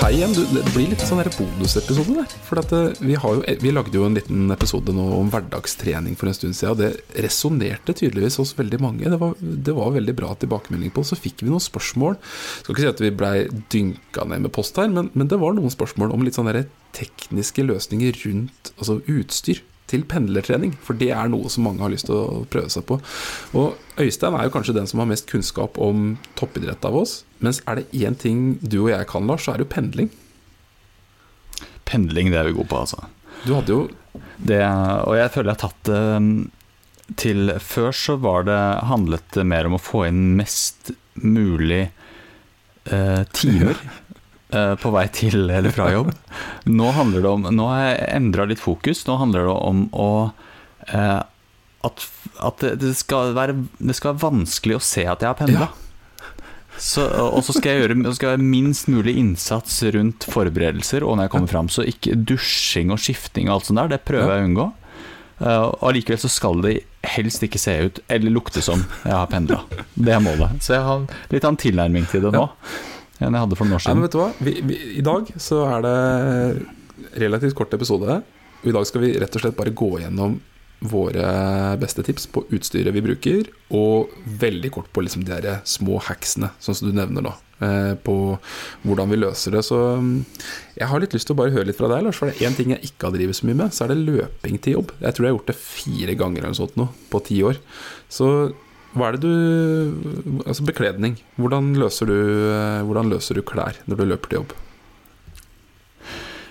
Hei igjen, det blir litt sånn bonusepisode der. For eh, vi, jo, vi lagde jo en liten episode nå om hverdagstrening for en stund siden, og det resonnerte tydeligvis hos veldig mange. Det var, det var veldig bra tilbakemelding på. Så fikk vi noen spørsmål. Skal ikke si at vi blei dynka ned med post her, men, men det var noen spørsmål om litt sånne tekniske løsninger rundt altså utstyr til pendlertrening. For det er noe som mange har lyst til å prøve seg på. Og Øystein er jo kanskje den som har mest kunnskap om toppidrett av oss. Mens er det én ting du og jeg kan, Lars, så er det jo pendling. Pendling, det er vi gode på, altså. Du hadde jo det, Og jeg føler jeg har tatt det um, til Før så var det handlet det mer om å få inn mest mulig eh, timer Eh, på vei til eller fra jobb. Nå handler det om Nå har jeg endra litt fokus. Nå handler det om å eh, at, at det, skal være, det skal være vanskelig å se at jeg har pendla. Ja. og så skal jeg gjøre skal jeg minst mulig innsats rundt forberedelser og når jeg kommer fram. Så ikke dusjing og skifting og alt sånt der, det prøver jeg å unngå. Uh, og allikevel så skal det helst ikke se ut eller lukte som jeg har pendla. Det er målet. Så jeg har litt av en tilnærming til det nå. Ja enn jeg hadde for noen år siden. Nei, men vet du hva? Vi, vi, I dag så er det relativt kort episode. Og i dag skal vi rett og slett bare gå gjennom våre beste tips på utstyret vi bruker, og veldig kort på liksom de der små hacksene, sånn som du nevner nå. Eh, på hvordan vi løser det. Så mm, jeg har litt lyst til å bare høre litt fra deg, Lars. For det er én ting jeg ikke har drevet så mye med, så er det løping til jobb. Jeg tror jeg har gjort det fire ganger eller noe sånt nå, på ti år. Så hva er det du Altså bekledning. Hvordan løser du, eh, hvordan løser du klær når du løper til jobb?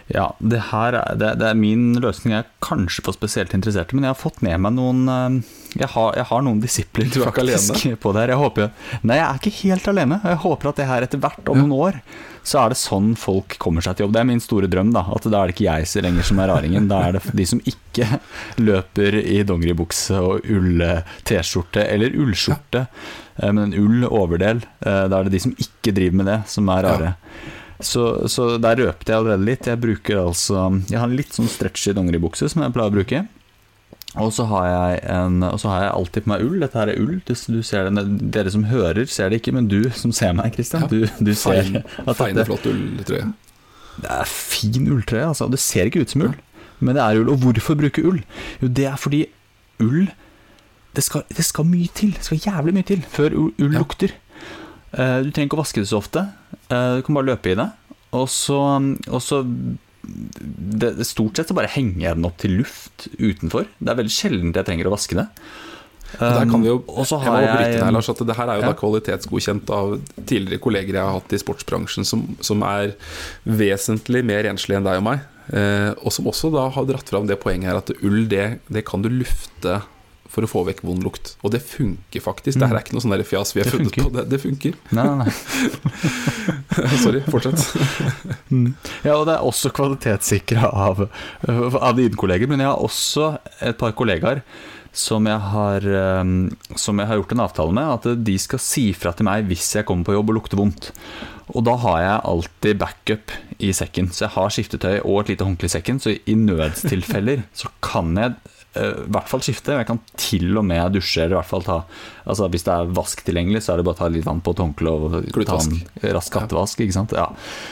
Ja, det her er, det, det er min løsning er kanskje for spesielt interesserte, men jeg har fått med meg noen eh, Jeg har, jeg har noen disipler er alene? på det her. Jeg håper, nei, jeg er ikke helt alene. Jeg håper at det her etter hvert, om noen år, så er det sånn folk kommer seg til jobb. Det er min store drøm. Da At da er det ikke jeg lenger som er raringen. Da er det de som ikke løper i dongeribukse og ull-T-skjorte eller ullskjorte, ja. men en ull overdel. Eh, da er det de som ikke driver med det, som er rare. Ja. Så, så, der røpte jeg allerede litt. Jeg bruker altså Jeg har en litt sånn stretchy dongeribukse som jeg pleier å bruke. Og så har har jeg alltid på meg ull. Dette her er ull. Du, du ser det, dere som hører, ser det ikke, men du som ser meg, Christian, du, du ser Fein, at Feine, flott ulltrøye. Det er fin ulltrøye, altså. Det ser ikke ut som ull, men det er ull. Og hvorfor bruke ull? Jo, det er fordi ull det skal, det skal, mye til. Det skal jævlig mye til før ull, ja. lukter. Uh, du trenger ikke å vaske det så ofte. Uh, du kan bare løpe i det. Og så, og så det, Stort sett så bare henger jeg den opp til luft utenfor. Det er veldig sjelden jeg trenger å vaske det. Um, kan jo, um, jeg må jeg, her, Lars, at det her er jo ja. da kvalitetsgodkjent av tidligere kolleger jeg har hatt i sportsbransjen, som, som er vesentlig mer renslige enn deg og meg. Eh, og som også da har dratt fram det poenget her at ull, det, det kan du lufte for å få vekk vond lukt. Og det funker faktisk. Mm. Det her er ikke noe sånn fjas vi har funnet på. Det, det funker. Nei, nei. nei. Sorry, fortsett. mm. Ja, og det er også kvalitetssikra av, av dine kolleger. Men jeg har også et par kollegaer som jeg, har, um, som jeg har gjort en avtale med. At de skal si fra til meg hvis jeg kommer på jobb og lukter vondt. Og da har jeg alltid backup i sekken. Så jeg har skiftetøy og et lite håndkle i sekken. Så i nødstilfeller så kan jeg i hvert fall skifte. Jeg kan til og med dusje, eller i hvert fall ta Altså Hvis det er vask tilgjengelig, så er det bare å ta litt vann på et håndkle og ta en rask kattevask. Ikke sant? Ja.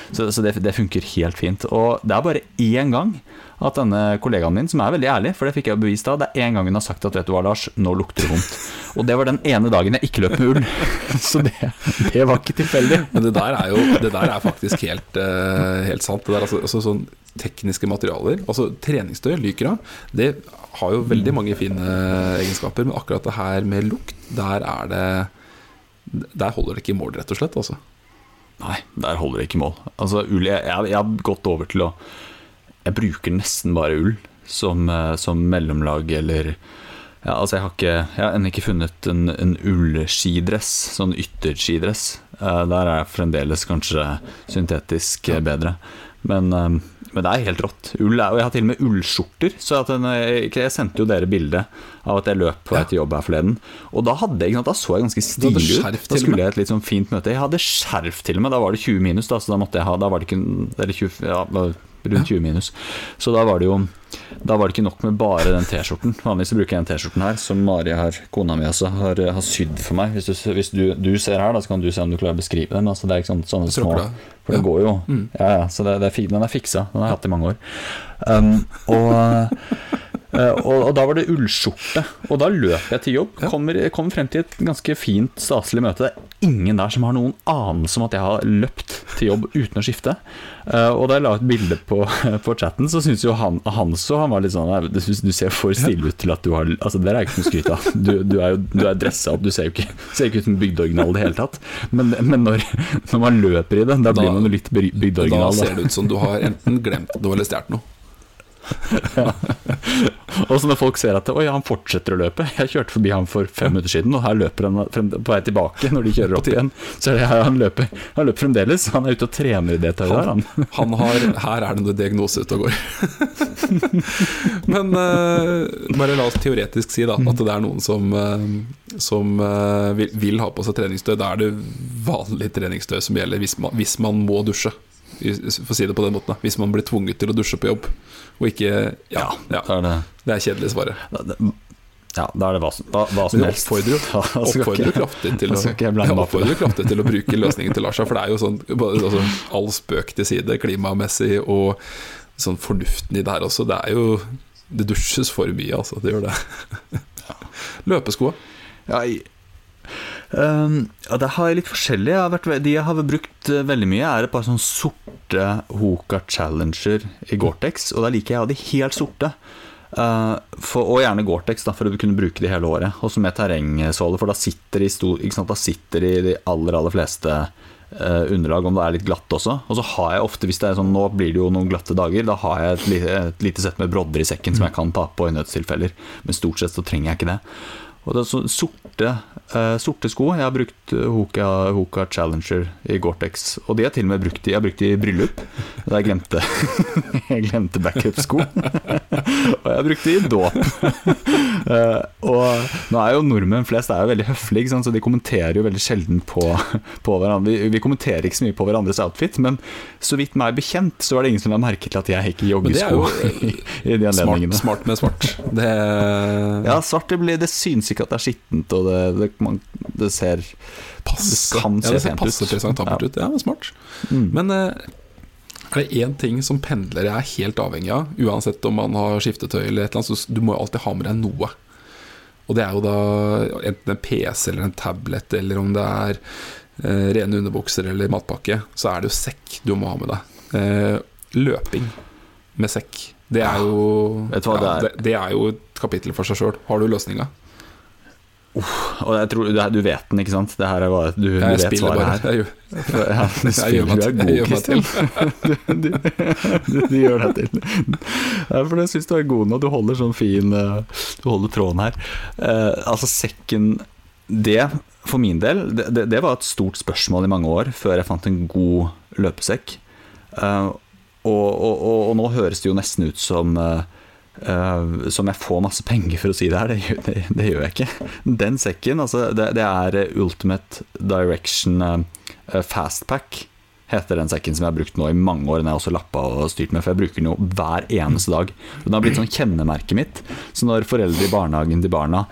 Så, så det, det funker helt fint. Og det er bare én gang at denne kollegaen min, som er veldig ærlig, for det fikk jeg bevist av, det er én gang hun har sagt at vet du hva, Lars, nå lukter det vondt. Og det var den ene dagen jeg ikke løp med ull. Så det, det var ikke tilfeldig. Men det der er jo det der er faktisk helt, eh, helt sant. Det der, altså, altså sånn tekniske materialer, altså treningstøy, lykra, det har jo veldig mange fine egenskaper, men akkurat det her med lukt, der er det Der holder det ikke i mål, rett og slett. Altså. Nei, der holder det ikke i mål. Altså, ull, jeg, jeg, jeg har gått over til å Jeg bruker nesten bare ull som, eh, som mellomlag eller ja, altså jeg har, ikke, jeg har ennå ikke funnet en, en ullskidress, sånn ytterskidress. Eh, der er jeg fremdeles kanskje syntetisk eh, bedre. Men, men det er helt rått. Ull er, og jeg har til og med ullskjorter. Så at den, jeg, jeg sendte jo dere bilde av at jeg løp på vei til jobb her forleden. Og da, hadde, jeg, sant, da så jeg ganske stilig ut. Da skulle jeg et litt sånn fint møte. Jeg hadde skjerf til og med. Da var det 20 minus, da, så da måtte jeg ha Da var det ikke Eller 20, ja, rundt 20 minus. Så da var det jo da var det ikke nok med bare den T-skjorten. Vanligvis bruker jeg den T-skjorten her, som Mari her, kona mi også, har, har sydd for meg. Hvis, du, hvis du, du ser her, da så kan du se om du klarer å beskrive den. Altså, det er ikke sånn, sånne små. For det går jo. Mm. Ja, ja, så det, det er, fint den er fiksa. Den har jeg hatt i mange år. Um, og, og, og da var det ullskjorte. Og da løp jeg til jobb. Kommer, kommer frem til et ganske fint, staselig møte. Det er ingen der som har noen anelse om at jeg har løpt til jobb uten å skifte. Eh, og da jeg la ut bilde på, på chatten, så syntes jo han Hanso han var litt sånn Du, du ser for stille ut til at du har Altså, det er ikke noe skryt av. Du, du er jo du er dressa opp, du ser jo ikke, ser ikke ut som bygdeoriginal i det hele tatt. Men, men når, når man løper i det, da blir man jo litt bygdeoriginal. da. ser det ut som du har enten glemt noe eller stjålet noe. Og så når folk ser at Oi, han fortsetter å løpe Jeg kjørte forbi ham for fem minutter siden, og her løper han på vei tilbake når de kjører opp igjen. Så er det her han løper. Han løper fremdeles. Han er ute og trener i det tøyet der, han. Han har, her er det noe diagnose ute og går. Men uh, bare la oss teoretisk si da, at det er noen som, uh, som uh, vil, vil ha på seg treningstøy. Da er det vanlig treningstøy som gjelder hvis man, hvis man må dusje. For å si det på den måten da. Hvis man blir tvunget til å dusje på jobb. Og ikke Ja, ja er det, det er kjedelig svaret. ja, da er det hva, hva, hva som Men jeg helst. oppfordrer ikke- oppfordrer jo kraftig til å jeg jeg oppfordrer kraftig til å bruke løsningen til Lars. For det er jo sånn altså, all spøk til side, klimamessig og sånn fornuften i det her også. Det er jo Det dusjes for mye, altså. Det gjør det. Løpesko. Ja, i- Ehm, ja, det har jeg litt forskjellig. Jeg vært, de jeg har brukt eh, veldig mye, er et par sånne sorte Hoka Challenger i Gore-Tex. Og da liker jeg å ha de helt sorte. Uh, for, og gjerne Gore-Tex, for å kunne bruke de hele året. Også med terrengsåle, for da sitter de, i de aller, aller fleste uh, underlag, om det er litt glatt også. Og så har jeg ofte, hvis det er sånn, nå blir det jo noen glatte dager, da har jeg et et lite sett med brodder i sekken som jeg kan ta på i nødstilfeller. Men stort sett så trenger jeg ikke det. Og det er sånn sorte, eh, sorte sko. Jeg har brukt eh, Hoka, Hoka Challenger i Gore-Tex. Og de har til og med brukt i, jeg har brukt i bryllup. Da jeg glemte, jeg glemte backup-sko. og jeg har brukt de i dåp. Eh, og nå er jo nordmenn flest er jo veldig høflige, så de kommenterer jo veldig sjelden på, på hverandre. Vi, vi kommenterer ikke så mye på hverandres outfit, men så vidt meg bekjent, så var det ingen som la merke til at jeg gikk i Men det er joggesko i, i de Smart, anledningene. smart med svart. Det Ja, svart det, blir, det syns ikke at det er skittent, og det, det, man, det ser passe. det kan ja, se ser pent ut. passe presentabelt Ja. ut. Ja, men smart. mm. Men eh, er det én ting som pendlere er helt avhengig av, uansett om man har skiftetøy eller et eller annet, så du må jo alltid ha med deg noe. Og det er jo da enten en PC eller en tablet, eller om det er eh, rene underbukser eller matpakke, så er det jo sekk du må ha med deg. Eh, løping med sekk, det er jo ja, det er? det, det er jo et kapittel for seg sjøl. Har du løsninga? Og jeg tror du, du vet den, ikke sant? Det her er bare, du, du Jeg vet spiller svaret bare. her. Jeg gjør, For, ja, du jeg gjør spiller, meg du er. God. Kristian. Du, du, du gjør deg til. Ja, for jeg syns du er god nå. Du holder sånn fin eh, Du holder tråden her. Uh, altså, sekken Det, for min del, det, det, det var et stort spørsmål i mange år før jeg fant en god løpesekk. Uh, og, og, og, og nå høres det jo nesten ut som eh, eh, som jeg får masse penger for å si det her, det, det, det gjør jeg ikke. Den sekken, altså, det, det er Ultimate Direction uh, Fastpack heter den sekken som jeg har brukt nå i mange år. Den har jeg også lappa og styrt med, for jeg bruker den jo hver eneste dag. Den har blitt sånn kjennemerket mitt. Så når foreldre i barnehagen til barna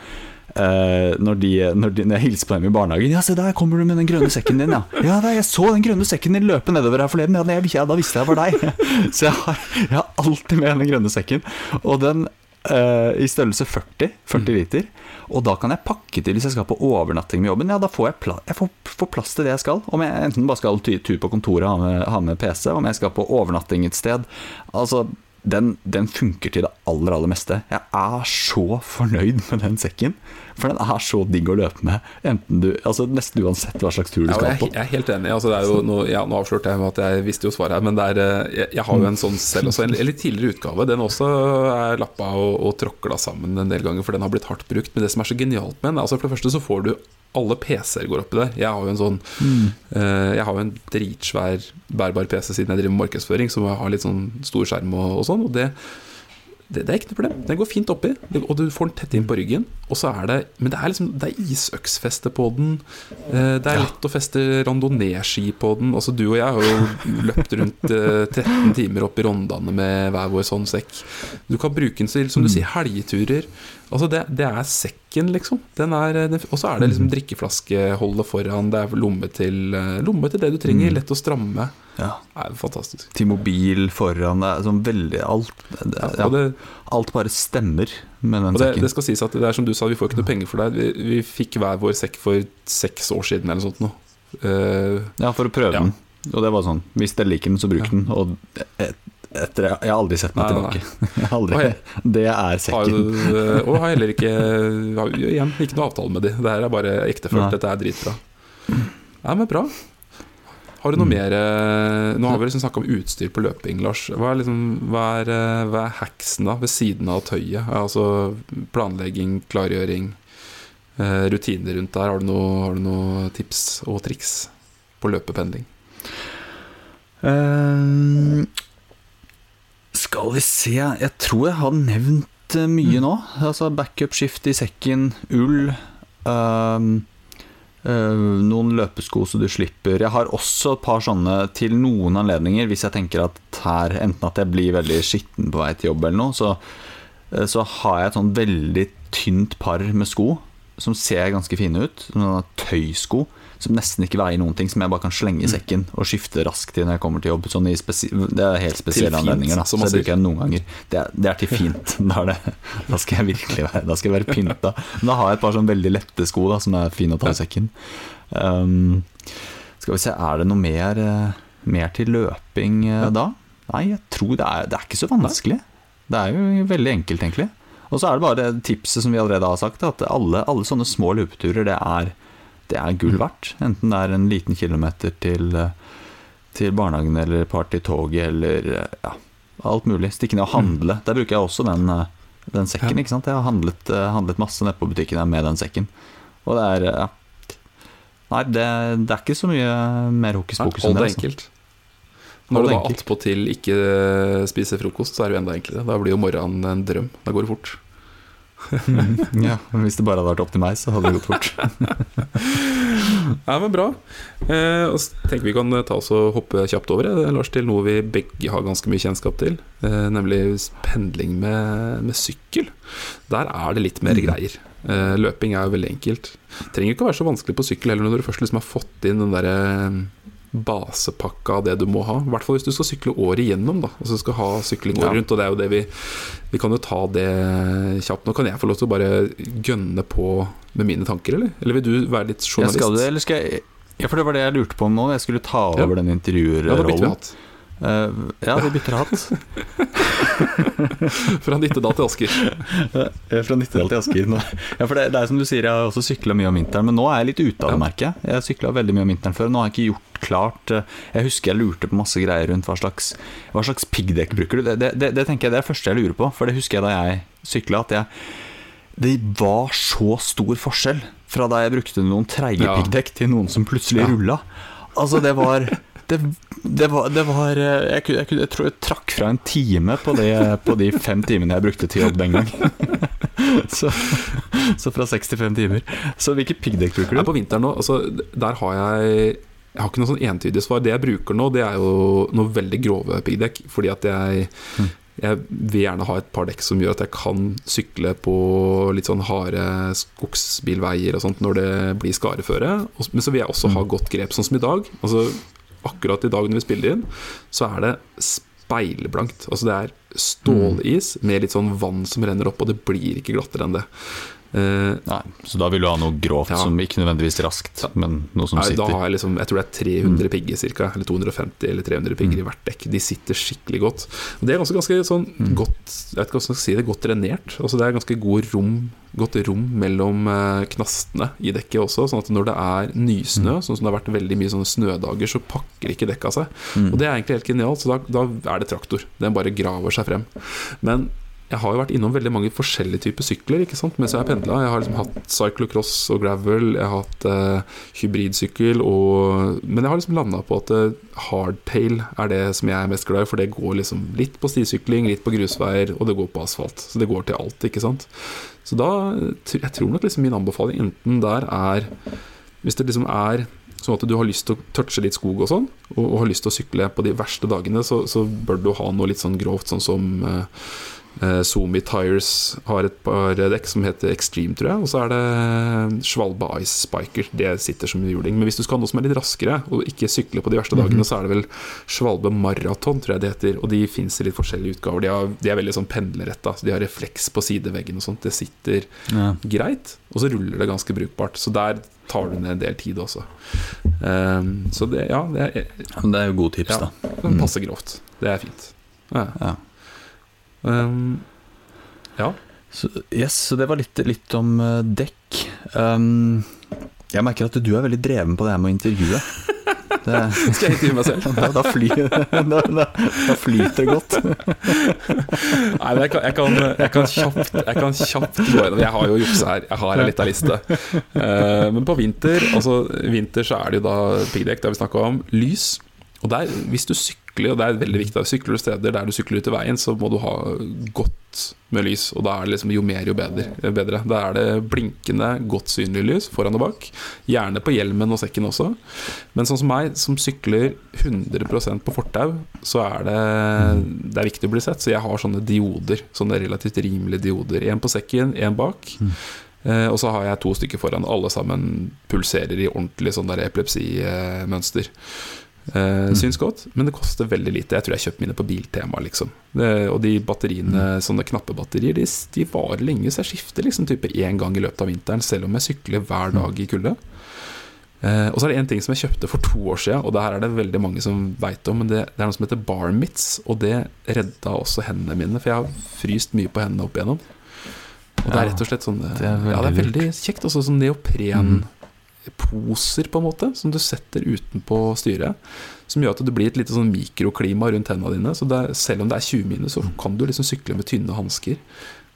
eh, når, de, når, de, når, jeg hilser på dem i barnehagen 'Ja, se der kommer du med den grønne sekken din', ja. 'Ja, jeg så den grønne sekken din løpe nedover her forleden', ja, jeg, da visste jeg det var deg'. Så jeg har, jeg har alltid med den grønne sekken. Og den uh, i størrelse 40, 40 mm. liter. Og da kan jeg pakke til hvis jeg skal på overnatting med jobben. Ja, da får jeg, pla jeg får, får plass til det jeg skal. Om jeg enten bare skal tur på kontoret, ha med, ha med PC, om jeg skal på overnatting et sted. Altså, den, den, funker til det aller, aller meste. Jeg er så fornøyd med den sekken. For den er så digg å løpe med, enten du, altså nesten uansett hva slags tur du ja, skal på. Jeg er helt enig. Altså, noe, ja, nå avslørte jeg at jeg visste jo svaret her, men er, eh, jeg, jeg, har jo en sånn selv også. En, litt tidligere utgave. Den også er lappa og, og tråkla sammen en del ganger, for den har blitt hardt brukt. Men det som er så genialt med den, altså for det første så får du alle PC-er går oppi der. Jeg har jo en sånn mm. uh, Jeg har jo en dritsvær bærbar PC siden jeg driver med markedsføring, som har litt sånn stor skjerm og, og sånn. Og det, det, det, er ikke noe problem. Den går fint oppi, og du får den tett inn på ryggen. Og så er det, men det er liksom Det er isøksfeste på den. Eh, det er lett å feste randonee-ski på den. Altså Du og jeg har jo løpt rundt 13 eh, timer opp i Rondane med hver vår sånn sekk. Du kan bruke den til, som du mm. sier, helgeturer. Altså det, det er sekken, liksom. Og så er det liksom mm. drikkeflaskeholdet foran. Det er lomme til, eh, lomme til det du trenger. Mm. Lett å stramme. Ja. Det er fantastisk. Til mobil foran. Er sånn veldig Alt, det, ja, det, alt bare stemmer med den det, sekken. Det skal sies at det er som du sa, vi får ikke noe penger for deg. Vi, vi fikk hver vår sekk for seks år siden eller noe sånt. Nå. Uh, ja, for å prøve ja. den. Og det var sånn Hvis dere liker den, så bruk den. Og etter, jeg har aldri sett meg nei, tilbake. Nei. Aldri. Det er sekken. Har, og har heller ikke har, Igjen, ikke noe avtale med de. Det her er bare ektefølt. Dette er dritbra. Nei, men bra. Har du noe mm. mer eh, Nå har vi liksom snakka om utstyr på løping, Lars. Hva er, liksom, hva, er, eh, hva er, hacksen da, ved siden av tøyet? Altså planlegging, klargjøring, eh, rutiner rundt der. Har du, noen noe tips og triks på løpependling? Uh, skal vi se Jeg tror jeg har nevnt mye mm. nå. Altså Backup-skift i sekken, ull. Eh, noen løpesko så du slipper. Jeg har også et par sånne til noen anledninger, hvis jeg tenker at her enten at jeg blir veldig skitten på vei til jobb eller noe, så, eh, så har jeg et sånn veldig tynt par med sko som ser ganske fine ut. Sånne tøysko som nesten ikke veier noen ting, som jeg bare kan slenge i mm. sekken og skifte raskt til når jeg kommer til jobb. Sånn det er helt spesielle anledninger, da. så det bruker jeg noen ganger. Det er, det er til fint. Da, det, da, skal jeg virkelig være, da skal jeg være pynta. Men da har jeg et par sånn veldig lette sko da, som er fine å ta i sekken. Um, skal vi se, er det noe mer, eh, mer til løping eh, da? Nei, jeg tror det er, det er ikke så vanskelig. Det er jo veldig enkelt, egentlig. Og så er det bare tipset som vi allerede har sagt, at alle, alle sånne små løpeturer, det er det er gull verdt. Enten det er en liten kilometer til, til barnehagen eller par til toget eller ja, alt mulig. Stikke ned og handle. Mm. Der bruker jeg også den, den sekken. ikke sant? Jeg har handlet, handlet masse nede på butikken med den sekken. Og det er ja. Nei, det, det, er ikke så mye mer hokus pokus enn det. Altså. enkelt. Når du da attpåtil ikke spiser frokost, så er det jo enda enklere. Da blir jo morgenen en drøm. Da går det fort. Ja, men Hvis det bare hadde vært opp til meg, så hadde det gått fort. ja, men Bra. Eh, og tenker Vi kan ta oss og hoppe kjapt over det, Lars, til noe vi begge har ganske mye kjennskap til. Eh, nemlig pendling med, med, sykkel. Der er det litt mer mm. greier. Eh, løping er jo veldig enkelt. Trenger ikke å være så vanskelig på sykkel heller, når du først liksom har fått inn den derre basepakka av det du må ha. I hvert fall hvis du skal sykle året igjennom. Da. Altså skal ha sykling året ja. rundt. Og det er jo det vi Vi kan jo ta det kjapt. Nå kan jeg få lov til å bare gønne på med mine tanker, eller? Eller vil du være litt journalist? Ja, skal du, eller skal jeg Ja, for det var det jeg lurte på om nå. Jeg skulle ta over ja. den intervjuerrollen. Ja, Uh, ja, vi bytter hatt. fra Nittedal til Asker. fra Nittedal til Asker. Ja, for det, det, er som du sier, jeg har også sykla mye om vinteren, men nå er jeg litt ute av det, merker jeg. Sykla veldig mye om vinteren før. Nå har jeg ikke gjort klart eh, Jeg husker jeg lurte på masse greier rundt hva slags, hva slags piggdekk bruker du. Det, det, det, tenker jeg det er det første jeg lurer på, for det husker jeg da jeg sykla, at jeg det var så stor forskjell fra da jeg brukte noen treige piggdekk, til noen som plutselig ja. rulla. Altså, det var det, det, var, det var eh, jeg, jeg, jeg, tror jeg trakk fra en time på, det, på de fem timene jeg brukte til jobb den gang. så, så, fra seks til fem timer. Så hvilke piggdekk bruker du? På vinteren nå, altså, der har jeg jeg har ikke noe sånn entydig svar. Det jeg bruker nå, det er jo noe veldig grove piggdekk. Fordi at jeg, jeg vil gjerne ha et par dekk som gjør at jeg kan sykle på litt sånn harde skogsbilveier og sånt når det blir skareføre. Men så vil jeg også ha godt grep, sånn som i dag. Altså Akkurat i dag når vi spiller inn, så er det speilblankt. Altså det er stålis med litt sånn vann som renner opp, og det blir ikke glattere enn det. Eh, Nei, så da vil du ha noe grovt Ja. som ikke nødvendigvis raskt, men noe som Nei, da sitter. har jeg liksom Jeg tror det er 300 pigger cirka, eller 250 eller 300 pigger i hvert dekk. De sitter skikkelig godt. Og det er ganske, ganske sånn godt Jeg vet ikke hva jeg skal si det, godt drenert. Altså det er ganske god rom godt rom mellom eh, knastene i dekket også, sånn at når det er nysnø, sånn som det har vært veldig mye sånne snødager, så pakker ikke dekket av seg. Og det er egentlig helt genialt, så da, da er det traktor. Den bare graver seg frem. Men jeg har jo vært innom veldig mange forskjellige typer sykler ikke sant? mens jeg har pendla. Jeg har liksom hatt cyclocross og gravel, jeg har hatt eh, hybridsykkel og Men jeg har liksom landa på at eh, hardtail er det som jeg er mest glad i, for det går liksom litt på stisykling, litt på grusveier, og det går på asfalt. Så det går til alt, ikke sant. Så da Jeg tror nok liksom min anbefaling enten der er Hvis det liksom er Sånn at du har lyst til å touche litt skog og sånn, og, og har lyst til å sykle på de verste dagene, så, så bør du ha noe litt sånn grovt, sånn som eh, eh, Somi Tires har et par dekk som heter Extreme, tror jeg. Og så er det Schwalbe Ice Spiker. Det sitter som juling. Men hvis du skal ha noe som er litt raskere, og ikke sykle på de verste dagene, så er det vel Svalbe Marathon, tror jeg det heter. Og de fins i litt forskjellige utgaver. De, har, de er veldig sånn pendlerretta, så de har refleks på sideveggen og sånt. Det sitter Ja. greit, og så ruller det ganske brukbart. Så der tar du ned en del tid også. Um, så det, ja, det er, det er jo gode tips, ja, da. Mm. passer grovt. Det er fint. Ja. Ja. Ehm, ja. Så, yes, så det var litt, litt om eh, dekk. Um, jeg merker at du er veldig dreven på det her med å intervjue. Det, Skal jeg intervjue meg selv? da, da, fly, da, da flyter det godt. Nei, men jeg kan, jeg, kan, jeg, kan kjapt, jeg kan kjapt gå gjennom Jeg har jo juksa her. Jeg har en lita liste. Uh, men på vinter Altså vinter så er det jo da piggdekk, det har vi snakka om. Lys. Og der, hvis du sykler, og det er veldig viktig, sykler du steder der du sykler ut i veien, så må du ha godt med lys. Og da er det liksom jo mer, jo bedre. bedre. Da er det blinkende, godt synlig lys foran og bak. Gjerne på hjelmen og sekken også. Men sånn som meg, som sykler 100% på fortau, så er det, det er viktig å bli sett. Så jeg har sånne dioder, sånne relativt rimelige dioder. Én på sekken, én bak. Eh, og så har jeg to stykker foran. Alle sammen pulserer i ordentlig sånn der Eh, Syns godt, men det koster veldig lite. Jeg tror jeg kjøpte mine på Biltema, liksom. Det, og de batteriene, sånne knappebatterier, de, de varer lenge, så jeg skifter liksom type én gang i løpet av vinteren, selv om jeg sykler hver dag i kulde. Uh, og så er det en ting som jeg kjøpte for to år siden, og det her er det veldig mange som veit om, men det, det er noe som heter Barmits, og det redda også hendene mine, for jeg har fryst mye på hendene opp igjennom. Og det er rett og slett sånn det er Ja, det er veldig veldig kjekt. Også sånn neoprenposer, på en måte, som du setter utenpå styret. Som gjør at det blir et lite sånn mikroklima rundt hendene dine. Så er, selv om det er 20 minus, så kan du liksom sykle med tynne hansker.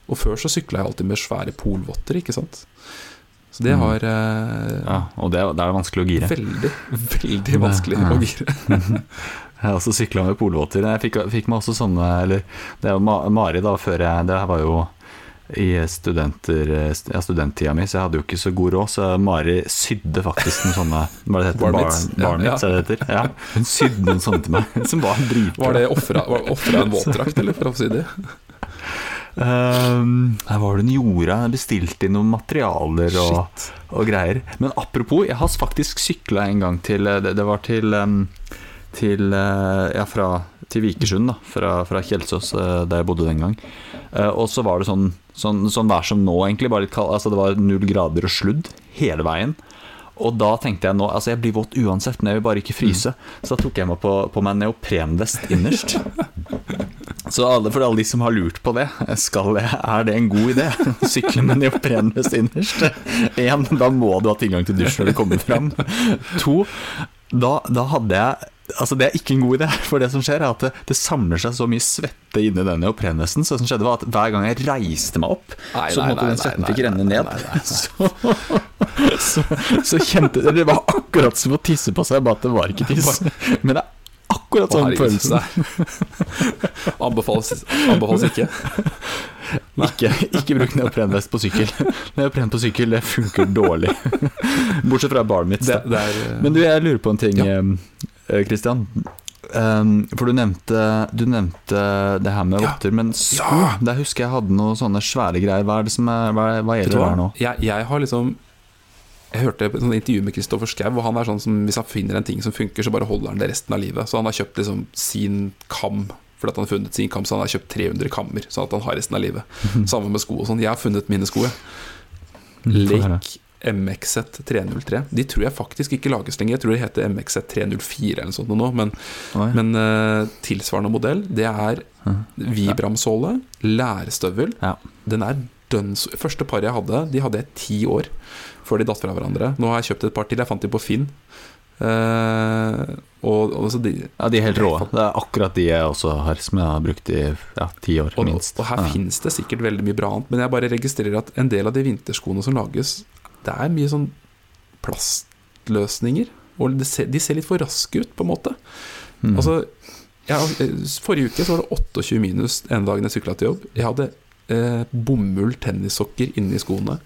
Og før så sykla jeg alltid med svære polvotter, ikke sant. Så det Mm. har mm. Ja, og det, det er vanskelig å gire. veldig, veldig vanskelig Ja. å gire. Jeg har også sykla med polvotter. Jeg fikk, fikk meg også sånne Eller det var Ma- Mari, da, før jeg Det her var jo i ja, studenttida mi, så jeg hadde jo ikke så god råd. Så Mari sydde faktisk noen sånne Hva det heter? Barnits. Bar, ja, Ja, det heter? Ja. Hun sydde noen sånne til meg, som var dritbra. Var det ofra en våtdrakt, eller, for å si det? Um, her var det hun gjorde? Bestilte inn noen materialer og, og greier. Men apropos, jeg har faktisk sykla en gang til eh, Det, det var til, um, til eh, Ja, fra til Vikersund, da. Fra, fra Kjelsås, eh, der jeg bodde den gang. Eh, og så var det sånn, sånn, sånn vær som nå, egentlig. Bare litt kald. Altså, det var null grader og sludd hele veien. Og da tenkte jeg nå Altså, jeg blir våt uansett, men jeg vil bare ikke fryse. Så da tok jeg meg på, på meg neoprenvest innerst. Så alle, for alle de som har lurt på det, skal jeg, er det en god idé? Sykle med neoprenvest innerst? En, da må du ha tilgang til dusj når du kommer fram. To, da, da hadde jeg Altså Det er ikke en god idé, for det som skjer er at det, det samler seg så mye svette inni den neoprenvesten. Så det som skjedde var at hver gang jeg reiste meg opp, Nei, så måtte nei, den svetten fikk renne ned. nei, Så, så, så kjente Det var akkurat som å tisse på seg, bare at det var ikke tiss. Men det er akkurat sånn følelsen. Anbefales, anbefales ikke. Ikke, ikke bruk neoprenvest på sykkel. Neopren på sykkel, det funker dårlig. Bortsett fra barnet mitt. Det, det er, eh, Men du, jeg lurer på en ting, Ja. Eh, Kristian. Um, ehm, for du nevnte, du nevnte, det her med votter, ja. men sko ja. Der husker jeg hadde noen sånne svære greier. Hva, er det som er, hva, hva gjelder det her nå? Jeg, jeg, har liksom Jeg hørte et intervju med Kristoffer Schou, og han er sånn som hvis han finner en ting som funker, så bare holder han det resten av livet. Så han har kjøpt liksom sin kam fordi han har funnet sin kam, så han har kjøpt 300 kammer, sånn at han har resten av livet. Samme med sko og sånn. Jeg har funnet mine sko, jeg. Mm, Lek MXZ303. De tror jeg faktisk ikke lages lenger. Jeg tror de heter MXZ304 eller noe sånt nå. Men, men uh, tilsvarende modell, det er Vibram-såle, lærstøvel. Ja. Den er dønn Første par jeg hadde, de hadde jeg ti år før de datt fra hverandre. Nå har jeg kjøpt et par til. Jeg fant de på Finn. Uh, og, og de, ja, de er helt rå. Det er akkurat de jeg også har, som jeg har brukt i ja, ti år, og, minst. Og her ja. finnes det sikkert veldig mye bra annet, men jeg bare registrerer at en del av de vinterskoene som lages, det er mye sånn plastløsninger. Og de ser, de ser litt for raske ut, på en måte. Mm. Altså, jeg, forrige uke så var det 28 minus en dagen jeg sykla til jobb. Jeg hadde eh, bomull tennissokker inni skoene.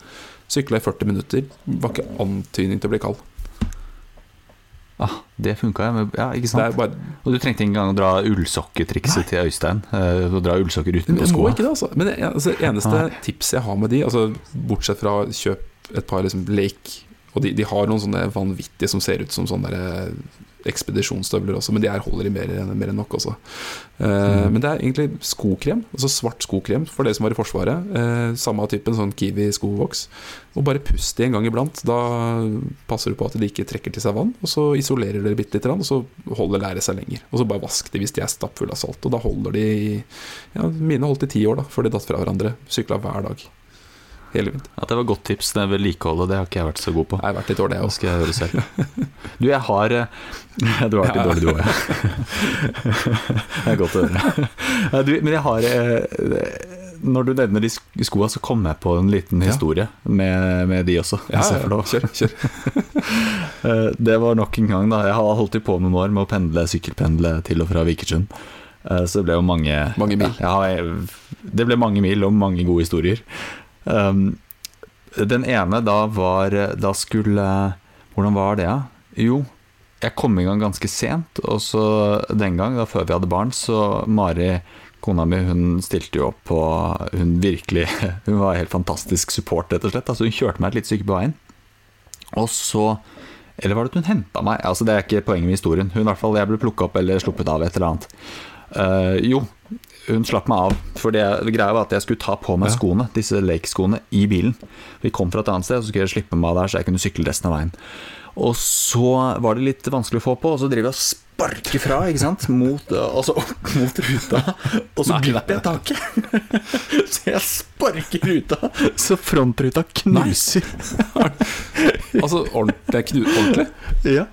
Sykla i 40 minutter. Var ikke antydning til å bli kald. ah, det funka, ja. Ikke sant? bare, Og du trengte ikke engang å dra ullsokketrikset til Øystein. eh, Å dra ullsokker utenpå må skoa. ikke det, altså. Men det altså, eneste ah. tipset jeg har med de, altså, bortsett fra kjøp et par liksom, Blake Og de, de har noen sånne vanvittige som ser ut som sånne der, eh, ekspedisjonsstøvler også, men de her holder i mer, mer enn nok også. Uh, Mm. Men det er egentlig skokrem, altså svart skokrem for dere som var i Forsvaret. Uh, samme typen sånn Kiwi-skovoks. Og bare pust i en gang iblant. Da passer du på at de ikke trekker til seg vann, og så isolerer dere bitte litt, og så holder læret seg lenger. Og så bare vask de hvis de er stappfulle av salt, og da holder de ja, Mine holdt i ti år, da, før de datt fra hverandre. Sykla hver dag. Hele vinteren. At det var godt tips. Det vedlikeholdet, det har ikke jeg vært så god på. Jeg har vært litt dårlig, jeg Det skal jeg gjøre selv. Du, jeg har eh, Du har vært litt dårlig, du òg, ja. Det er godt å høre. Ja, Du, men jeg har eh, Når du nevner de sk- skoa, så kom jeg på en liten historie med, med de også. Ja, kjør, kjør. Eh, Det var nok en gang, da. Jeg har holdt på noen år med å pendle, sykkelpendle til og fra Vikersund. Så det ble jo mange Mange mil. Ja, det ble mange mil og mange gode historier. Um, den ene da var Da skulle Hvordan var det, da? Jo, jeg kom i gang ganske sent, og så den gang, da før vi hadde barn, så Mari, kona mi, hun stilte jo opp på Hun virkelig Hun var helt fantastisk support, rett og slett. Altså, hun kjørte meg et lite stykke på veien. Og så Eller var det at hun henta meg? Altså, det er ikke poenget med historien. Hun i hvert fall, Jeg ble plukka opp eller sluppet av et eller annet. Eh, jo, hun slapp meg av. For det, greia var at jeg skulle ta på meg Ja. skoene, disse Lake-skoene, i bilen. Vi kom fra et annet sted, så skulle jeg slippe meg av der, så jeg kunne sykle resten av veien. Og så var det litt vanskelig å få på, og så driver jeg og sparker fra, ikke sant? Mot, altså opp mot ruta, og så Nei, glipper jeg taket. Så jeg sparker ruta, så frontruta knuser. Altså ordentlig. ordentlig. Ja.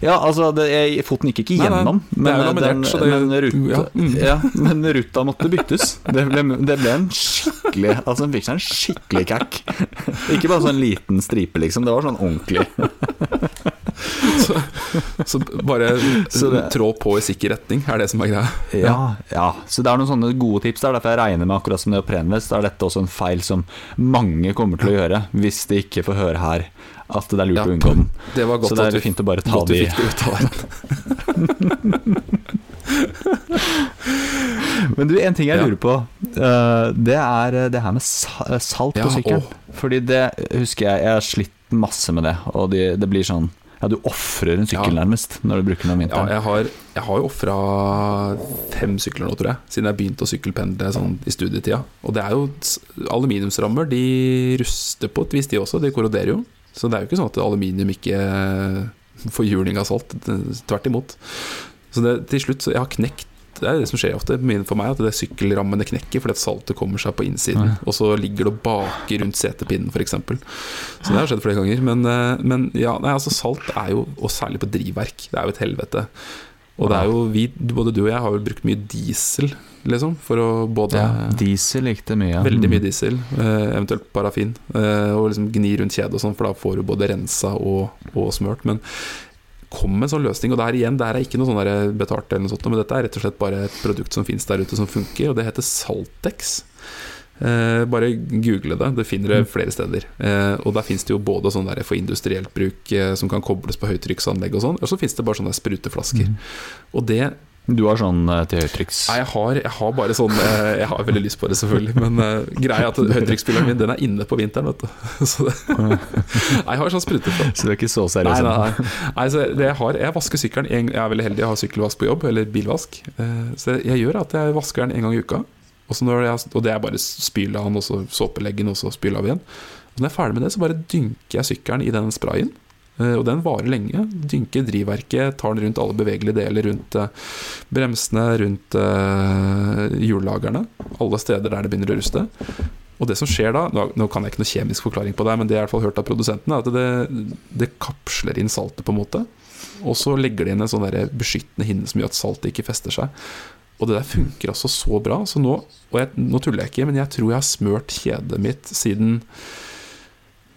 Ja, altså det, jeg, Foten gikk ikke Nei, nei, gjennom, men, den, det- men, ruta, ja, mm. ja, men ruta måtte byttes. Det ble, det ble en skikkelig Altså Den fikk seg en skikkelig kakk. Ikke bare sånn liten stripe, liksom. Det var sånn ordentlig. Så, så bare Så det- trå på i sikker retning er det som er greia. Ja, ja, så det er noen sånne gode tips der. Derfor jeg regner med akkurat som neoprenvest, Det er dette også en feil som mange kommer til å gjøre, hvis de ikke får høre her at det er lurt Ja. å unngå den. Det var godt Så det at er du, fint å bare ta de det ut av deg. Men du, en ting jeg lurer på, eh, det er eh, det her med eh, salt på sykkelen. Fordi det husker jeg, jeg har slitt masse med det, og det, det blir sånn Ja, du ofrer en sykkel Ja. nærmest når du bruker den om Ja, jeg har, jeg har jo ofra fem sykler nå, tror jeg, siden jeg begynte å sykkelpendle sånn i studietida. Og det er jo aluminiumsrammer, de ruster på et vis, de også. De korroderer jo. Så det er jo ikke sånn at aluminium ikke får juling av salt. Tvert imot. Så det, til slutt, så jeg har knekt det er det som skjer ofte for meg, at det sykkelrammene knekker fordi at saltet kommer seg på innsiden. Og så ligger det og baker rundt setepinnen, f.eks. Så det har skjedd flere ganger. Men, eh, men ja, nei, altså salt er jo, og særlig på drivverk, det er jo et helvete. Og det er jo vi, både du og jeg har vel brukt mye diesel, liksom, for å både Ja, diesel likte mye. ja. Veldig mye Mm. diesel, eh, eventuelt parafin. Eh, og liksom gni rundt kjedet og sånn, for da får du både rensa og, og smørt. Men kom med en sånn løsning. Og det her igjen, det her er ikke noe sånn der betalt, eller noe sånt, men dette er rett og slett bare et produkt som finnes der ute som funker, og det heter Saltex. Eh, bare google det, det finner det flere steder. Eh, og der finnes det jo både sånn der for industrielt bruk eh, som kan kobles på høytrykksanlegg og sånn, og så finnes det bare sånne spruteflasker. Og det Du har sånn eh, til høytrykks... Nei, jeg har, jeg har bare sånn eh, Jeg har veldig lyst på det, selvfølgelig. Men uh, greia er at høytrykksspilleren min Den er inne på vinteren, vet du. Så det, jeg har sånn spruteflaske. Så du er ikke så seriøs? nei, nei. nei så det jeg, har, jeg vasker sykkelen en, Jeg er veldig heldig, jeg har sykkelvask på jobb, eller bilvask. Uh, Så jeg gjør at jeg vasker den en gang i uka. Jeg, og det er bare spyle av den, og så såpeleggen, og så spyle av igjen. Og når jeg er ferdig med det, så bare dynker jeg sykkelen i den sprayen. Eh, Og den varer lenge. Dynker drivverket, tar den rundt alle bevegelige deler, rundt eh, bremsene, rundt eh, hjullagerne. Alle steder der det begynner å ruste. Og det som skjer da, nå, kan jeg ikke noe kjemisk forklaring på det, men det jeg i hvert fall hørt av produsentene, er at det, det kapsler inn saltet på en måte. Og så legger de inn en sånn beskyttende hinne som gjør at saltet ikke fester seg. Og det der funker altså så bra. Så nå, og jeg, nå tuller jeg ikke, men jeg tror jeg har smørt kjedet mitt siden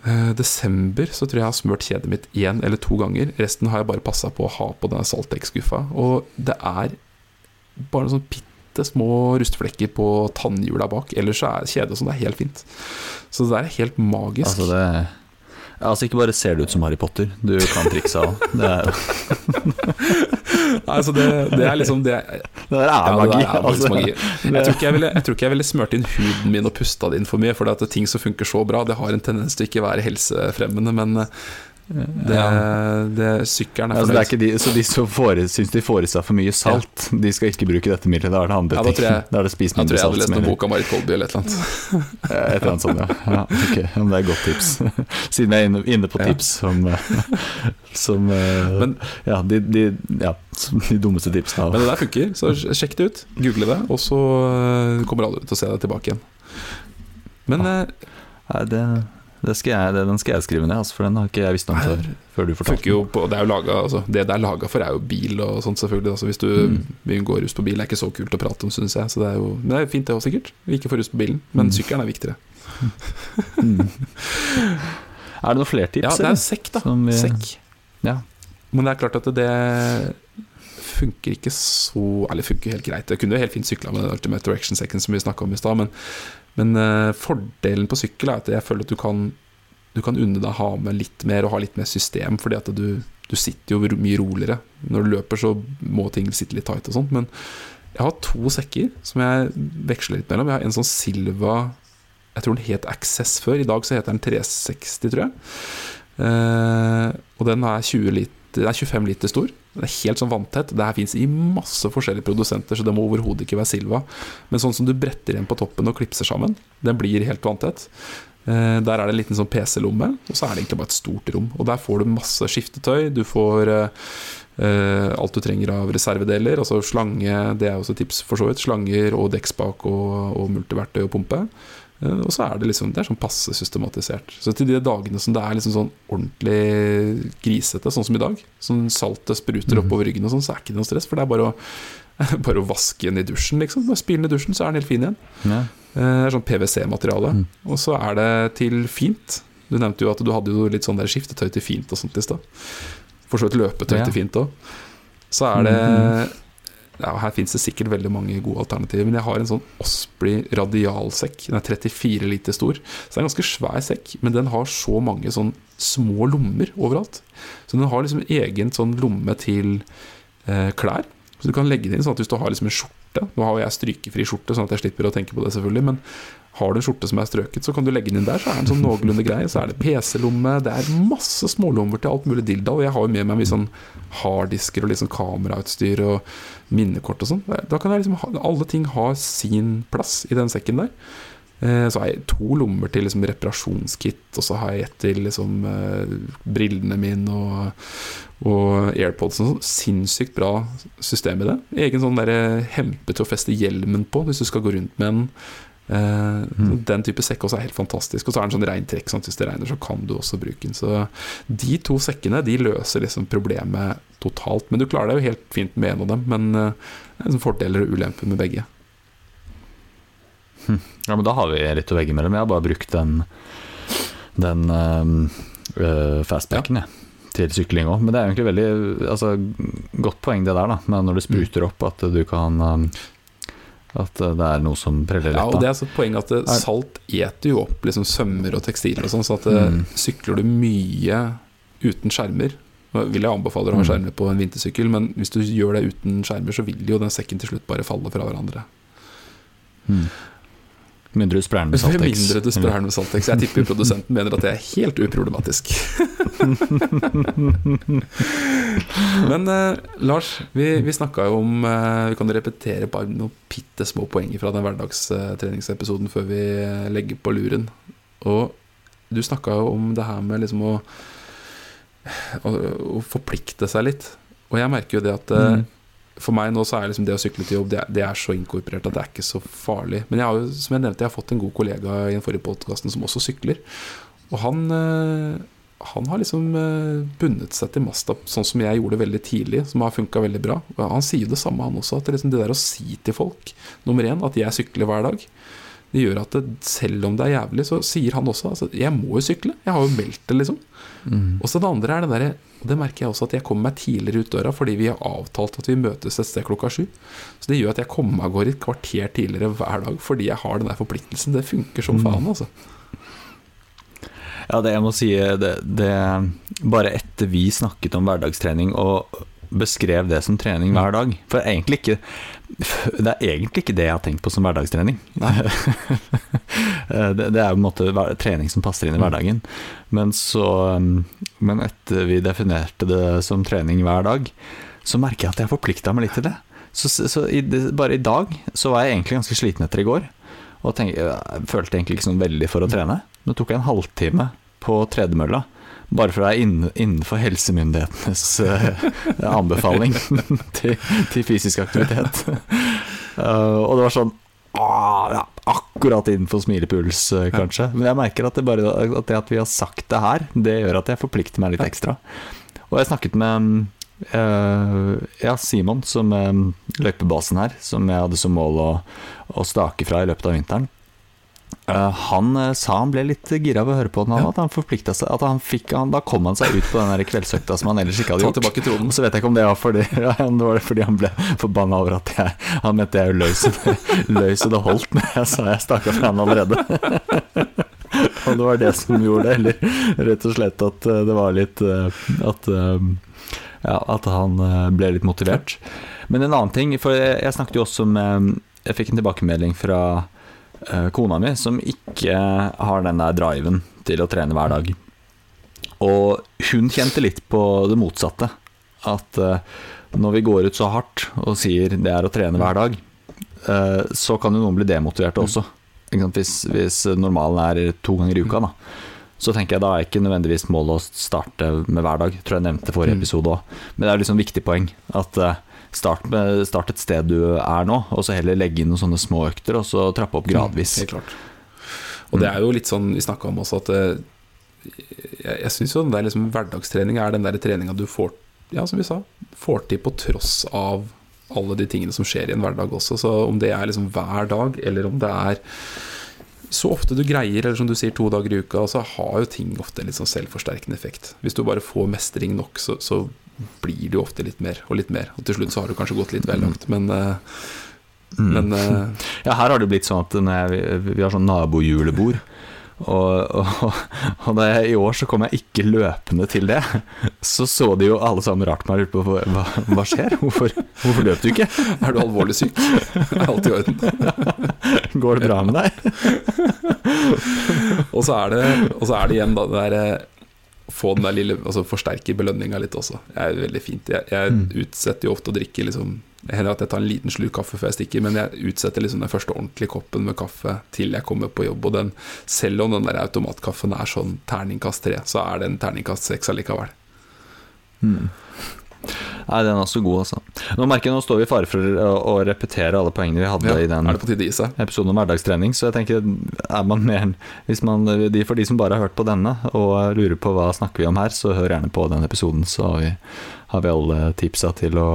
eh, desember. Så tror jeg jeg har smørt kjedet mitt én eller to ganger. Resten har jeg bare passa på å ha på denne Saltex-skuffa. Og det er bare sånn bitte små rustflekker på tannhjula bak. Ellers så er kjedet sånn, det er helt fint. Så det der er helt magisk. Altså, det altså Ikke bare ser det ut som Harry Potter, du kan triksa òg. Det, altså det, det er liksom det, det der er Ja, det magi. der er altså. magi. Jeg tror, jeg, ville, jeg tror ikke jeg ville smørt inn huden min og pusta det inn for mye. For at ting som funker så bra, det har en tendens til ikke være helsefremmende. Men det, Ja. det, sykkelen er Altså, det er fornøyd. ikke de, så de som syns de får i seg for mye salt, de skal ikke bruke dette middelet. Da er det andre Ja, da ting. tror jeg- Da er det spis Jeg tror jeg hadde lest noen bok av Marit Kolby eller et eller annet. Et eller annet sånt, ja. ja ok, men det er et godt tips. Siden jeg er inne, inne på Ja. tips som, eh, som eh, Men- ja, de, de, ja, de dummeste tipsene. Men det der funker, så sjekk det ut. Google det, og så eh, kommer alle til å se deg tilbake igjen. Men ja. Det skal jeg, den skal jeg skrive ned, altså, for den har ikke jeg visst om før, før du det fortalte jo på, det, er jo laget, altså, det det er laga for, er jo bil og sånt, selvfølgelig. Altså, hvis du Mm. går gå rus på bil, er ikke så kult å prate om, syns jeg. Så det er jo det er fint, det òg, sikkert. Ikke får rus på bilen. Men Mm. sykkelen er viktigere. Mm. Er det noen flere tips? Ja, det er sekk, da. Vi- Sekk. Ja. Men det er klart at det funker ikke så Eller funker helt greit. Jeg kunne jo helt fint sykla med den Ultimate Direction Second som vi snakka om i stad, men, men uh, fordelen på sykkel er at jeg føler at du kan Du kan unne deg å ha med litt mer og ha litt mer system, fordi at du, du sitter jo mye roligere. Når du løper, så må ting sitte litt tight og sånt, men jeg har to sekker som jeg veksler litt mellom. Jeg har en sånn Silva Jeg tror den het Access før. I dag så heter den 360, tror jeg. Uh, og den er 20 liter Den er 25 liter stor. Den er helt sånn vanntett. Det her fins i masse forskjellige produsenter, så det må overhodet ikke være Silva. Men sånn som du bretter igjen på toppen og klipser sammen, den blir helt vanntett. Eh, der er det en liten sånn PC-lomme, og så er det egentlig bare et stort rom. Og der får du masse skiftetøy. Du får eh, alt du trenger av reservedeler. Altså slange, det er også tips for så vidt. Slanger og dekkspak og, og multiverktøy og pumpe. Eh, Og så er det liksom Det er sånn passe systematisert. Så til de dagene som det er liksom sånn ordentlig grisete, sånn som i dag, sånn saltet spruter Mhm. oppover ryggen og sånn, så er det ikke noe stress. For det er bare å, bare å vaske den i dusjen, liksom. Bare spyle den i dusjen, så er den helt fin igjen. Ja. Eh, Det er sånn PwC-materiale. Mm. Og så er det til fint. Du nevnte jo at du hadde jo litt sånn der skiftetøy til fint og sånt i stad. For så vidt løpetøy Ja. til fint òg. Så er det Mhm. Ja, Her fins det sikkert veldig mange gode alternativer, men jeg har en sånn Osprey radialsekk. Den er 34 liter stor. Så det er en ganske svær sekk, men den har så mange sånn små lommer overalt. Så den har liksom egen sånn lomme til eh, klær. Så du kan legge det inn sånn at hvis du har liksom en skjorte Nå har jeg strykefri skjorte, sånn at jeg slipper å tenke på det, selvfølgelig. Men har du en skjorte som er strøket, så kan du legge den inn der. Så er den sånn noenlunde grei. Så er det PC-lomme. Det er masse smålommer til alt mulig dilldall. Jeg har jo med meg mye sånn harddisker og sånn kamerautstyr og minnekort og sånn. Da kan jeg liksom ha, Alle ting har sin plass i den sekken der. Eh, Så har jeg to lommer til liksom reparasjonskit, og så har jeg ett til liksom eh, brillene mine og, og AirPods. og sånn. Sinnssykt bra system i det. Egen sånn der hempe til å feste hjelmen på hvis du skal gå rundt med den. Eh, Mm. Den type sekk også er helt fantastisk. Og så er den sånn rein trekk, sånn at hvis det regner, så kan du også bruke den. Så de to sekkene de løser liksom problemet totalt. Men du klarer deg jo helt fint med en av dem. Men uh, det er liksom fordeler og ulemper med begge. Ja, men da har vi litt å velge mellom. Jeg har bare brukt den, den uh, fastbacken, ja. jeg, til sykling òg. Men det er egentlig veldig altså, godt poeng det der, da. Men når det spruter opp, at du kan At det er noe som preller litt. Ja, og det er så poeng at salt eter jo opp liksom sømmer og tekstiler og sånn, så at Mm. sykler du mye uten skjermer Nå vil jeg anbefale å ha Mm. skjermer på en vintersykkel, men hvis du gjør det uten skjermer, så vil jo den sekken til slutt bare falle fra hverandre. Mm. Mindre du sprer den med Saltex. mindre du sprer den med Saltex. Jeg tipper produsenten mener at det er helt uproblematisk. Men eh, Lars, vi, vi snakka jo om eh, Vi kan repetere bare noen bitte små poenger fra den hverdagstreningsepisoden før vi eh, legger på luren. Og du snakka jo om det her med liksom å, å, å forplikte seg litt. Og jeg merker jo det at eh, Mm. For meg nå så er liksom det å sykle til jobb Det, er- det er så inkorporert at det er ikke så farlig. Men jeg har jo, som jeg nevnte, jeg har fått en god kollega i den forrige podkasten som også sykler. Og han, eh, han har liksom eh, bundet seg til Masta sånn som jeg gjorde veldig tidlig, som har funka veldig bra. Og han sier jo det samme, han også. At det, liksom det der å si til folk, nummer én, at jeg sykler hver dag, det gjør at det, selv om det er jævlig, så sier han også altså, jeg må jo sykle. Jeg har jo meldt det, liksom. Mm. Og så det andre er det derre Det merker jeg også at jeg kommer meg tidligere ut døra fordi vi har avtalt at vi møtes et sted klokka sju. Så det gjør at jeg kommer meg av gårde et kvarter tidligere hver dag fordi jeg har den der forpliktelsen. Det funker som Mm. faen, altså. Ja, det jeg må si det, det Bare etter vi snakket om hverdagstrening og beskrev det som trening hver dag For egentlig ikke Det er egentlig ikke det jeg har tenkt på som hverdagstrening. det, det er jo en måte trening som passer inn i hverdagen. Men så Men etter vi definerte det som trening hver dag, så merker jeg at jeg forplikta meg litt til det. Så, så i, bare i dag så var jeg egentlig ganske sliten etter i går. Og tenk, jeg følte egentlig ikke sånn veldig for å trene. Nå tok jeg en halvtime på tredemølla. Bare for å være innenfor helsemyndighetenes eh, anbefaling til, til fysisk aktivitet. Eh, og det var sånn ah, ja, Akkurat innenfor smilepuls, eh, kanskje. Men jeg merker at det, bare, at det at vi har sagt det her, det gjør at jeg forplikter meg litt ekstra. Og jeg snakket med ja, Simon, som løypebasen her, som jeg hadde som mål å, å stake fra i løpet av vinteren. Eh, han eh, sa han ble litt gira av å høre på den, Ja. at han forplikta seg. At han fikk, han, da kom han seg ut på den der kveldsøkta som han ellers ikke hadde Ta gjort. tilbake tronen. Så vet jeg ikke om det var fordi, ja, det var fordi han ble forbanna over at jeg Han mente jeg løs så det, holdt men jeg sa jeg staka fra han allerede. og det var det som gjorde det, eller rett og slett at eh, det var litt At, ja, at han ble litt motivert. Men en annen ting, for jeg, jeg snakket jo også med Jeg fikk en tilbakemelding fra kona mi, som ikke har den der driven til å trene hver dag. Og hun kjente litt på det motsatte. At eh, når vi går ut så hardt og sier det er å trene hver dag, eh, så kan jo noen bli demotiverte også. Hvis, hvis normalen er to ganger i uka, da. Så tenker jeg da er ikke nødvendigvis målet å starte med hver dag. Tror jeg nevnte forrige Mm. episode òg. Men det er liksom viktig poeng. At eh, start, med, start et sted du er nå, og så heller legge inn noen sånne små økter, og så trappe opp gradvis. Helt klart. Og det er jo litt sånn vi snakka om også, at eh, jeg, jeg syns jo den der liksom hverdagstrening er den der treninga du får Ja, som vi sa, får til på tross av alle de tingene som skjer i en hverdag også. Så om det er liksom hver dag, eller om det er så ofte du greier, eller som du sier, to dager i uka, så har jo ting ofte en litt sånn selvforsterkende effekt. Hvis du bare får mestring nok, så, så blir det jo ofte litt mer og litt mer. Og til slutt så har du kanskje gått litt vel langt, men, eh, Mm. men eh, Ja, her har det blitt sånn at jeg, vi har sånn nabojulebord. Og, og, og jeg, i år så kom jeg ikke løpende til det. Så så de jo alle sammen rart på meg og lurte på hva, hva skjer? Hvorfor, hvorfor løp du ikke? er du alvorlig syk, er alt i orden. Går det bra med deg? Og så det, og så er det igjen da det der eh, Få den der lille Altså forsterke belønninga litt også. Det er veldig fint. Jeg, jeg Mm. utsetter jo ofte å drikke liksom hender at jeg tar en liten slurk kaffe før jeg stikker, men jeg utsetter liksom den første ordentlige koppen med kaffe til jeg kommer på jobb. Og den, selv om den der automatkaffen er sånn terningkast tre, så er det en terningkast seks allikevel. Mm. Nei, den er også god, altså. Nå merker jeg nå står vi i fare for å, å repetere alle poengene vi hadde Ja, i den episoden om hverdagstrening, så jeg tenker er man mer hvis man, de, For de som bare har hørt på denne og lurer på hva snakker vi om her, så hør gjerne på den episoden, så har vi, har vi alle tipsa til å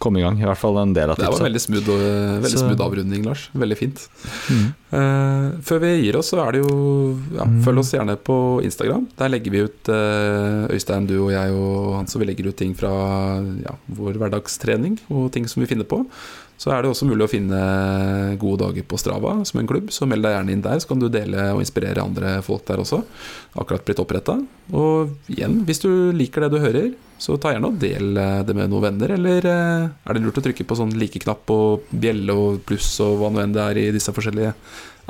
komme i gang. I hvert fall en del av Det var en veldig smooth, og, veldig Så- smooth avrunding, Lars. Veldig fint. Mm. Uh, før vi gir oss, så er det jo ja, Mm. Følg oss gjerne på Instagram. Der legger vi ut uh, Øystein, du og jeg og Hans, og vi legger ut ting fra ja, vår hverdagstrening og ting som vi finner på. Så er det også mulig å finne gode dager på Strava som en klubb, så meld deg gjerne inn der, så kan du dele og inspirere andre folk der også. Akkurat blitt oppretta. Og igjen, hvis du liker det du hører, så ta gjerne og del eh, det med noen venner, eller eh, er det lurt å trykke på sånn like-knapp og bjelle og pluss og hva nå enn det er i disse forskjellige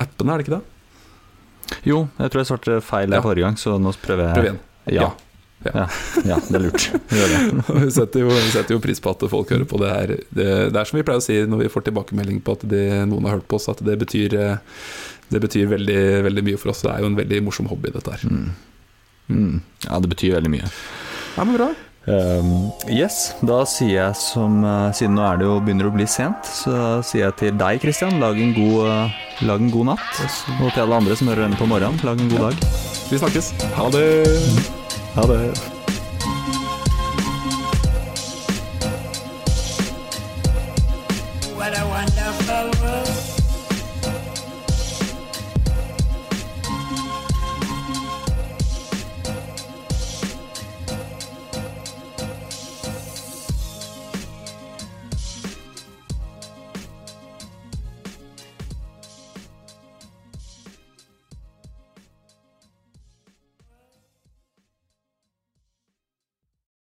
appene, er det ikke det? Jo, jeg tror jeg svarte feil Ja. forrige gang, så nå prøver jeg Prøv igjen. Ja. Ja. Ja, det er lurt. Vi, setter jo, vi setter jo pris på at folk hører på det her. Det, det er som vi pleier å si når vi får tilbakemelding på at det, noen har hørt på oss, at det betyr, eh, det betyr veldig, veldig mye for oss. Det er jo en veldig morsom hobby, dette her. Mm. Mm. Ja, det betyr veldig mye. Ja, men bra. Um, yes, da sier jeg som uh, Siden nå er det jo begynner å bli sent, så sier jeg til deg, Christian, lag en god, uh, lag en god natt. Og til alle andre som hører denne på morgenen, lag en god dag. Vi snakkes. Ha det. Ha det.